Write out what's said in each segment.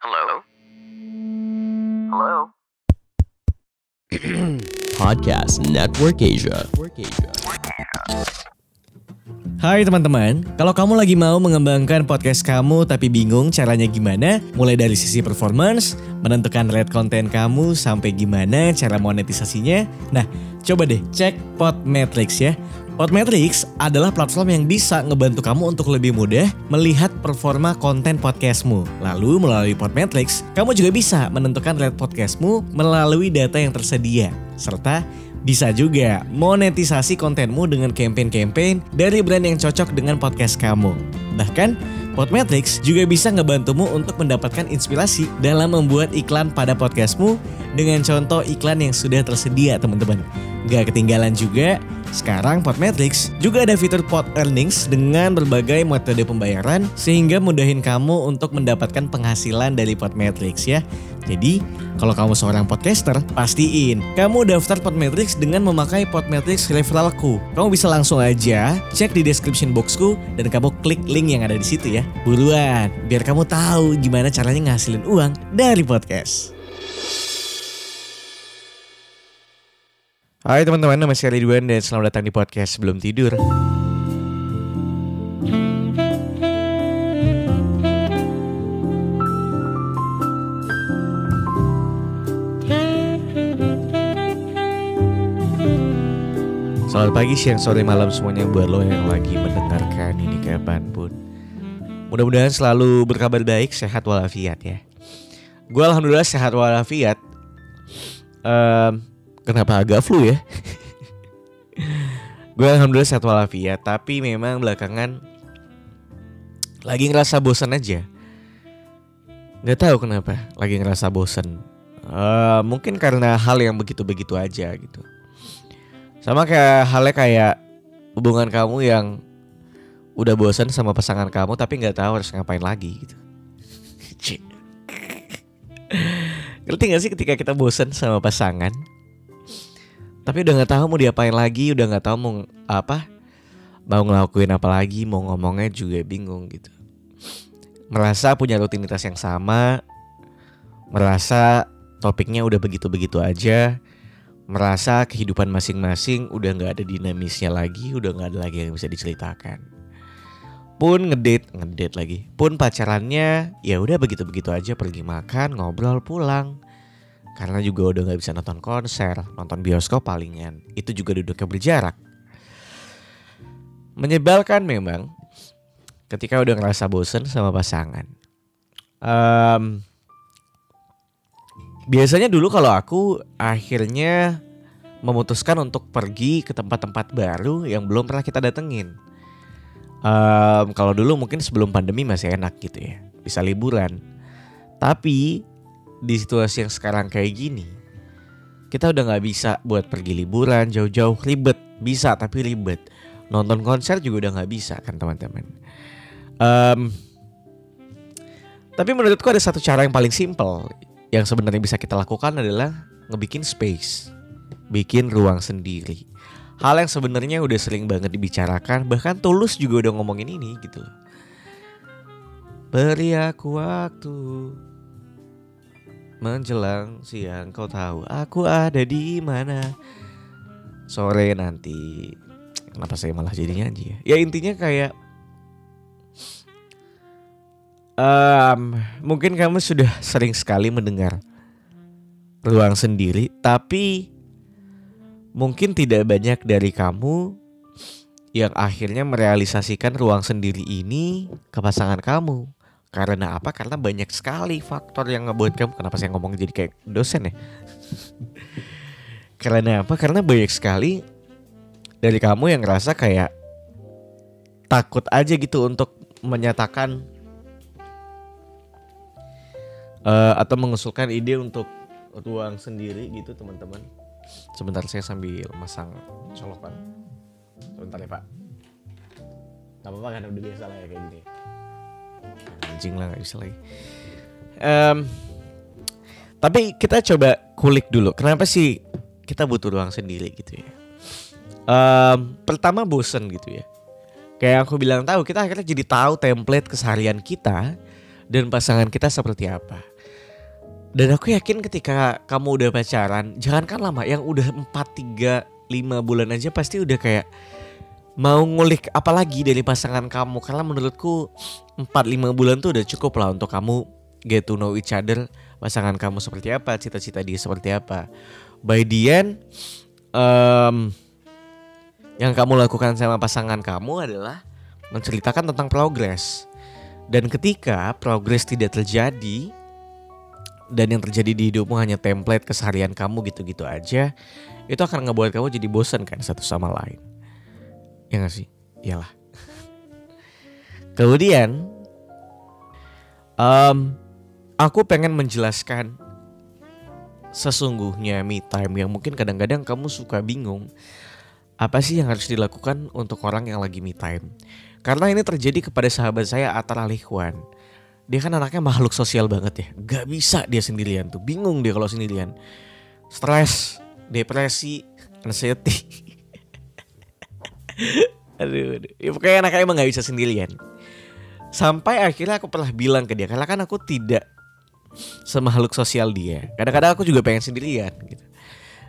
Hello? Hello? Podcast Network Asia. Hai teman-teman, kalau kamu lagi mau mengembangkan podcast kamu tapi bingung caranya gimana, mulai dari sisi performance, menentukan rate konten kamu sampai gimana cara monetisasinya, nah coba deh cek Podmetrics ya. Podmetrics adalah platform yang bisa ngebantu kamu untuk lebih mudah melihat performa konten podcastmu. Lalu melalui Podmetrics, kamu juga bisa menentukan rate podcastmu melalui data yang tersedia. Serta bisa juga monetisasi kontenmu dengan campaign-campaign dari brand yang cocok dengan podcast kamu. Bahkan, Podmetrics juga bisa ngebantumu untuk mendapatkan inspirasi dalam membuat iklan pada podcastmu dengan contoh iklan yang sudah tersedia teman-teman. Gak ketinggalan juga, sekarang Podmetrics juga ada fitur Pod Earnings dengan berbagai metode pembayaran sehingga mudahin kamu untuk mendapatkan penghasilan dari Podmetrics ya. Jadi, kalau kamu seorang podcaster, pastiin kamu daftar Podmetrics dengan memakai Podmetrics referralku. Kamu bisa langsung aja cek di description boxku dan kamu klik link yang ada di situ ya. Buruan, biar kamu tahu gimana caranya ngasilin uang dari podcast. Hai teman-teman, nama saya Ridwan dan selamat datang di podcast Sebelum Tidur. Selamat pagi, siang, sore, malam semuanya buat lo yang lagi mendengarkan ini kapan pun. Mudah-mudahan selalu berkabar baik, sehat walafiat ya. Gue alhamdulillah sehat walafiat. Em, kenapa agak flu ya? Gue alhamdulillah sehat walafiat, tapi memang belakangan lagi ngerasa bosan aja. Gak tahu kenapa, lagi ngerasa bosan. Eh, mungkin karena hal yang begitu-begitu aja gitu. Sama kayak halnya kayak hubungan kamu yang udah bosan sama pasangan kamu tapi nggak tahu harus ngapain lagi gitu. Ngerti gak sih ketika kita bosan sama pasangan Tapi udah gak tahu mau diapain lagi Udah gak tahu mau apa Mau ngelakuin apa lagi Mau ngomongnya juga bingung gitu. Merasa punya rutinitas yang sama Merasa topiknya udah begitu-begitu aja Merasa kehidupan masing-masing udah gak ada dinamisnya lagi Udah gak ada lagi yang bisa diceritakan. Pun ngedate ngedate lagi. Pun pacarannya ya udah begitu begitu aja pergi makan ngobrol pulang karena juga udah nggak bisa nonton konser nonton bioskop palingan itu juga duduknya berjarak. Menyebalkan memang ketika udah ngerasa bosen sama pasangan. Em, biasanya dulu kalau aku akhirnya memutuskan untuk pergi ke tempat-tempat baru yang belum pernah kita datengin. Em, kalau dulu mungkin sebelum pandemi masih enak gitu ya, bisa liburan. Tapi di situasi yang sekarang kayak gini, kita udah nggak bisa buat pergi liburan jauh-jauh ribet, bisa tapi ribet. Nonton konser juga udah nggak bisa kan teman-teman. Em, tapi menurutku ada satu cara yang paling simple yang sebenarnya bisa kita lakukan adalah ngebikin space, bikin ruang sendiri hal yang sebenarnya udah sering banget dibicarakan bahkan tulus juga udah ngomongin ini gitu beri aku waktu menjelang siang kau tahu aku ada di mana? Sore nanti. Kenapa saya malah jadi nyanyi ya? Ya intinya kayak em, mungkin kamu sudah sering sekali mendengar ruang sendiri tapi mungkin tidak banyak dari kamu yang akhirnya merealisasikan ruang sendiri ini ke pasangan kamu. Karena apa? Karena banyak sekali faktor yang ngebuat kamu kenapa saya ngomong jadi kayak dosen ya? Karena apa? Karena banyak sekali dari kamu yang ngerasa kayak takut aja gitu untuk menyatakan eh, atau mengusulkan ide untuk ruang sendiri gitu teman-teman. Sebentar saya sambil masang colokan. Sebentar ya pak. Gak apa-apa kan udah biasa lah ya kayak gini. Anjing lah gak bisa lagi. Em, tapi kita coba kulik dulu. Kenapa sih kita butuh ruang sendiri gitu ya? Em, pertama bosen gitu ya. Kayak aku bilang tahu kita akhirnya jadi tahu template keseharian kita dan pasangan kita seperti apa. Dan aku yakin ketika kamu udah pacaran, jangankan lama, yang udah 4, 3, 5 bulan aja pasti udah kayak mau ngulik apalagi dari pasangan kamu karena menurutku 4-5 bulan tuh udah cukup lah untuk kamu get to know each other pasangan kamu seperti apa cita-cita dia seperti apa. By the end um, yang kamu lakukan sama pasangan kamu adalah menceritakan tentang progres. Dan ketika progres tidak terjadi dan yang terjadi di hidupmu hanya template keseharian kamu gitu-gitu aja itu akan ngebuat kamu jadi bosan kan satu sama lain. Ya gak sih? Iyalah kemudian um, aku pengen menjelaskan sesungguhnya me time yang mungkin kadang-kadang kamu suka bingung apa sih yang harus dilakukan untuk orang yang lagi me time? Karena ini terjadi kepada sahabat saya Atar Alihwan. Dia kan anaknya makhluk sosial banget ya. Gak bisa dia sendirian tuh. Bingung dia kalau sendirian. Stres depresi anxiety. Aduh, aduh. Ya, pokoknya anaknya emang gak bisa sendirian sampai akhirnya aku pernah bilang ke dia karena kan aku tidak semakhluk sosial dia. Kadang-kadang aku juga pengen sendirian gitu.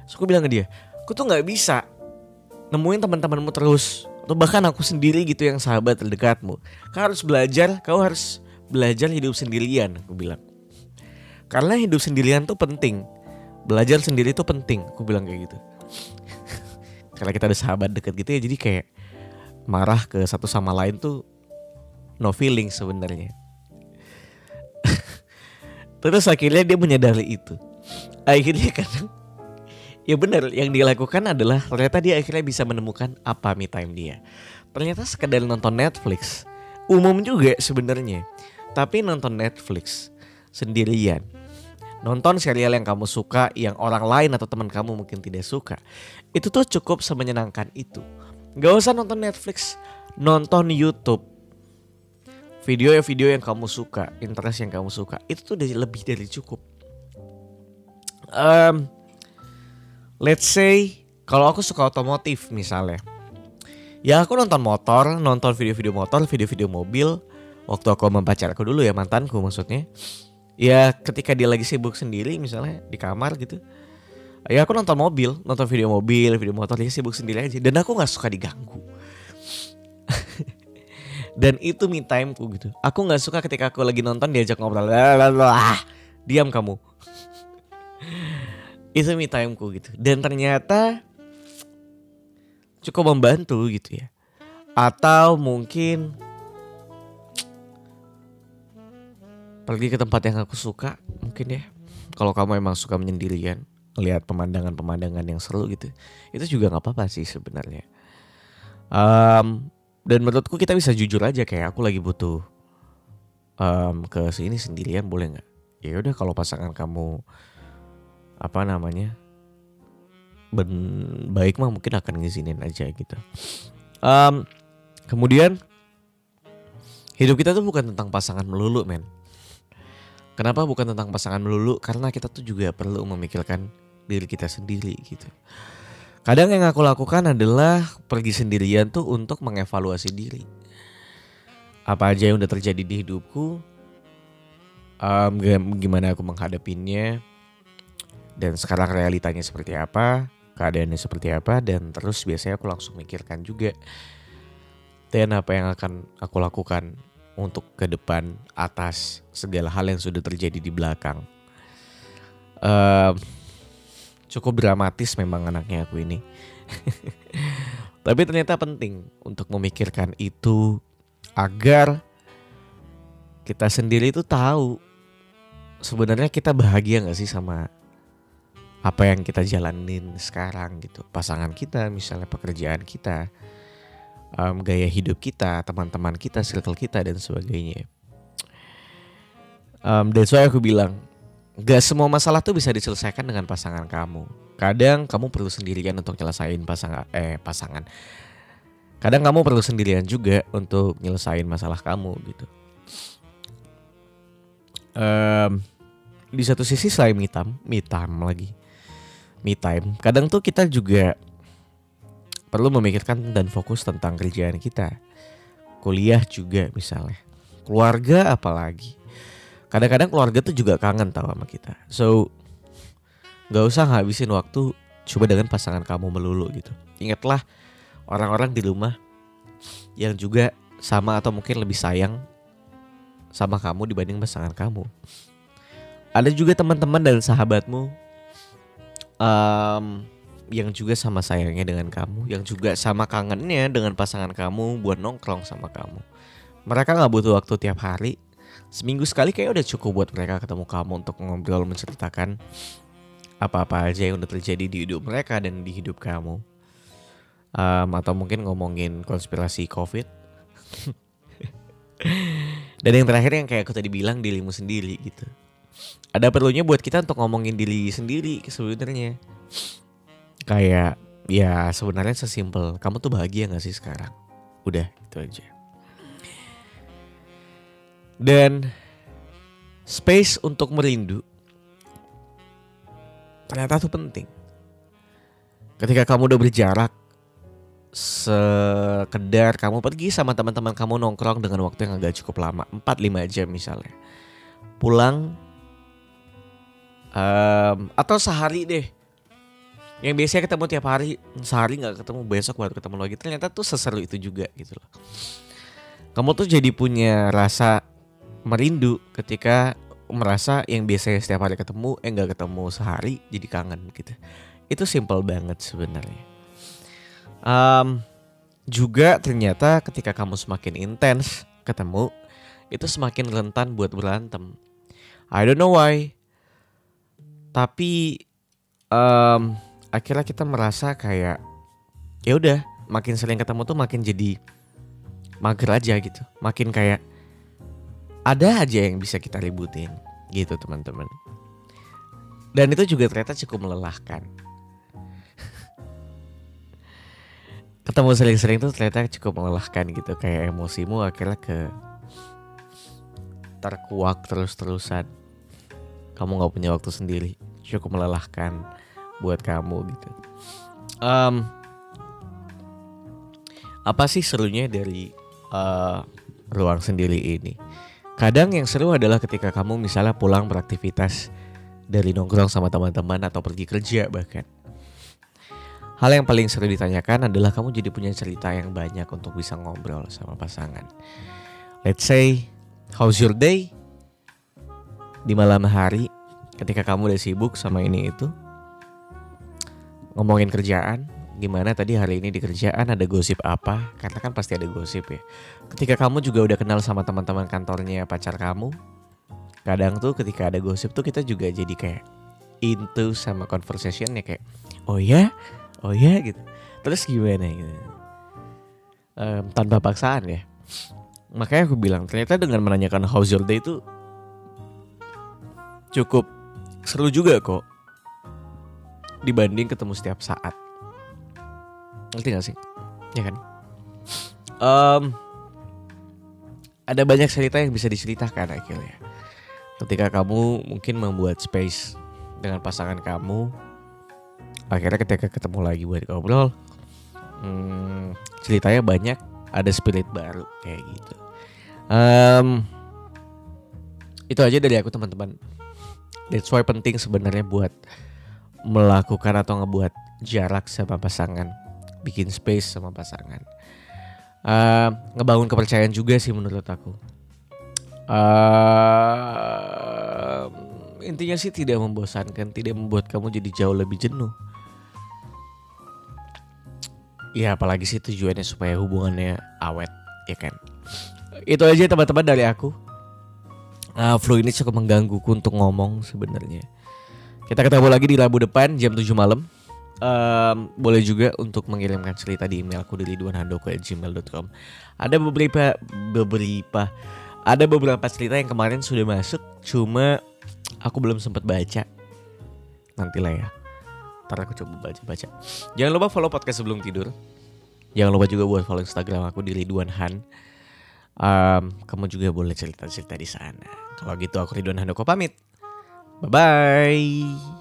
So, aku bilang ke dia aku tuh nggak bisa nemuin teman-temanmu terus atau bahkan aku sendiri gitu yang sahabat terdekatmu. Kau harus belajar kau harus belajar hidup sendirian aku bilang. Karena hidup sendirian tuh penting belajar sendiri tuh penting aku bilang kayak gitu. Karena kita ada sahabat deket gitu ya jadi kayak marah ke satu sama lain tuh no feeling sebenarnya terus akhirnya dia menyadari itu akhirnya kadang ya benar yang dia lakukan adalah ternyata dia akhirnya bisa menemukan apa me time dia ternyata sekedar nonton Netflix umum juga sebenarnya tapi nonton Netflix sendirian. Nonton serial yang kamu suka, yang orang lain atau teman kamu mungkin tidak suka. Itu tuh cukup semenyenangkan itu. Gak usah nonton Netflix, nonton YouTube. Video-video yang kamu suka, interest yang kamu suka, itu tuh udah lebih dari cukup. Um, let's say kalau aku suka otomotif misalnya, ya aku nonton motor, nonton video-video motor, video-video mobil, waktu aku sama pacarku dulu ya mantanku maksudnya ya ketika dia lagi sibuk sendiri misalnya di kamar gitu ya aku nonton mobil nonton video mobil video motor dia sibuk sendiri aja dan aku nggak suka diganggu dan itu me time ku gitu. Aku nggak suka ketika aku lagi nonton diajak ngobrol. Ah diam kamu. Itu me time ku gitu. Dan ternyata cukup membantu gitu ya. Atau mungkin pergi ke tempat yang aku suka mungkin ya. Kalau kamu emang suka menyendirian lihat pemandangan-pemandangan yang seru gitu itu juga nggak apa-apa sih sebenarnya. Um, dan menurutku kita bisa jujur aja kayak aku lagi butuh um, ke sini sendirian boleh nggak ya udah kalau pasangan kamu apa namanya ben baik mah mungkin akan ngizinin aja gitu um, kemudian hidup kita tuh bukan tentang pasangan melulu men Kenapa bukan tentang pasangan melulu? Karena kita tuh juga perlu memikirkan diri kita sendiri gitu. Kadang yang aku lakukan adalah pergi sendirian tuh untuk mengevaluasi diri. Apa aja yang udah terjadi di hidupku, um, gimana aku menghadapinya, dan sekarang realitanya seperti apa, keadaannya seperti apa, dan terus biasanya aku langsung mikirkan juga. Dan apa yang akan aku lakukan untuk ke depan atas segala hal yang sudah terjadi di belakang. Uh, cukup dramatis memang anaknya aku ini. Tapi ternyata penting untuk memikirkan itu agar kita sendiri itu tahu sebenarnya kita bahagia nggak sih sama apa yang kita jalanin sekarang gitu pasangan kita misalnya pekerjaan kita um, gaya hidup kita, teman-teman kita, circle kita dan sebagainya. Um, dan soalnya aku bilang, gak semua masalah tuh bisa diselesaikan dengan pasangan kamu. Kadang kamu perlu sendirian untuk nyelesain pasangan, eh pasangan. Kadang kamu perlu sendirian juga untuk nyelesain masalah kamu gitu. Um, di satu sisi selain me time, me time lagi, me time. Kadang tuh kita juga perlu memikirkan dan fokus tentang kerjaan kita. Kuliah juga misalnya. Keluarga apalagi. Kadang-kadang keluarga tuh juga kangen tau sama kita. So nggak usah ngabisin waktu coba dengan pasangan kamu melulu gitu. Ingatlah orang-orang di rumah yang juga sama atau mungkin lebih sayang sama kamu dibanding pasangan kamu. Ada juga teman-teman dan sahabatmu um, yang juga sama sayangnya dengan kamu, yang juga sama kangennya dengan pasangan kamu buat nongkrong sama kamu. Mereka nggak butuh waktu tiap hari, seminggu sekali kayak udah cukup buat mereka ketemu kamu untuk ngobrol menceritakan apa-apa aja yang udah terjadi di hidup mereka dan di hidup kamu. Um, atau mungkin ngomongin konspirasi COVID. dan yang terakhir yang kayak aku tadi bilang dirimu sendiri gitu ada perlunya buat kita untuk ngomongin diri sendiri sebenarnya kayak ya sebenarnya sesimpel kamu tuh bahagia gak sih sekarang udah itu aja dan space untuk merindu ternyata tuh penting. Ketika kamu udah berjarak sekedar kamu pergi sama teman-teman kamu nongkrong dengan waktu yang agak cukup lama 4-5 jam misalnya. Pulang um, atau sehari deh. Yang biasanya ketemu tiap hari sehari nggak ketemu besok baru ketemu lagi. Ternyata tuh seseru itu juga gitu loh. Kamu tuh jadi punya rasa merindu ketika merasa yang biasanya setiap hari ketemu eh nggak ketemu sehari jadi kangen gitu. Itu simple banget sebenarnya. Um, juga ternyata ketika kamu semakin intens ketemu itu semakin rentan buat berantem. I don't know why. Tapi um, akhirnya kita merasa kayak ya udah makin sering ketemu tuh makin jadi mager aja gitu. Makin kayak ada aja yang bisa kita ributin gitu teman-teman dan itu juga ternyata cukup melelahkan ketemu sering-sering tuh ternyata cukup melelahkan gitu kayak emosimu akhirnya ke terkuak terus-terusan kamu nggak punya waktu sendiri cukup melelahkan buat kamu gitu. Um, apa sih serunya dari uh, ruang sendiri ini? Kadang yang seru adalah ketika kamu misalnya pulang beraktivitas dari nongkrong sama teman-teman atau pergi kerja bahkan. Hal yang paling seru ditanyakan adalah kamu jadi punya cerita yang banyak untuk bisa ngobrol sama pasangan. Let's say, how's your day? Di malam hari, ketika kamu udah sibuk sama ini itu ngomongin kerjaan gimana tadi hari ini di kerjaan? Ada gosip apa? Karena kan pasti ada gosip ya. Ketika kamu juga udah kenal sama teman-teman kantornya pacar kamu kadang tuh ketika ada gosip tuh kita juga jadi kayak into sama conversationnya kayak oh ya? Oh ya? gitu. Terus gimana gitu? Um, tanpa paksaan ya. Makanya aku bilang ternyata dengan menanyakan how's your day? itu cukup seru juga kok. Dibanding ketemu setiap saat ngerti gak sih? Ya kan? Um, ada banyak cerita yang bisa diceritakan akhirnya. Ketika kamu mungkin membuat space dengan pasangan kamu akhirnya ketika ketemu lagi buat ngobrol hmm, ceritanya banyak ada spirit baru kayak gitu. Um, itu aja dari aku teman-teman. That's why penting sebenarnya buat melakukan atau ngebuat jarak sama pasangan, bikin space sama pasangan. Uh, ngebangun kepercayaan juga sih menurut aku. Uh, intinya sih tidak membosankan, tidak membuat kamu jadi jauh lebih jenuh. Ya apalagi sih tujuannya supaya hubungannya awet, ya kan. Itu aja teman-teman dari aku uh, flu ini cukup menggangguku untuk ngomong sebenarnya. Kita ketemu lagi di Rabu depan jam 7 malam. Um, boleh juga untuk mengirimkan cerita di emailku di gmail.com. Ada beberapa beberapa ada beberapa cerita yang kemarin sudah masuk, cuma aku belum sempat baca. Nantilah ya. Ntar aku coba baca-baca. Jangan lupa follow podcast sebelum tidur. Jangan lupa juga buat follow Instagram aku di Ridwan Han um, kamu juga boleh cerita-cerita di sana. Kalau gitu aku Ridwan Handoko pamit. Bye-bye.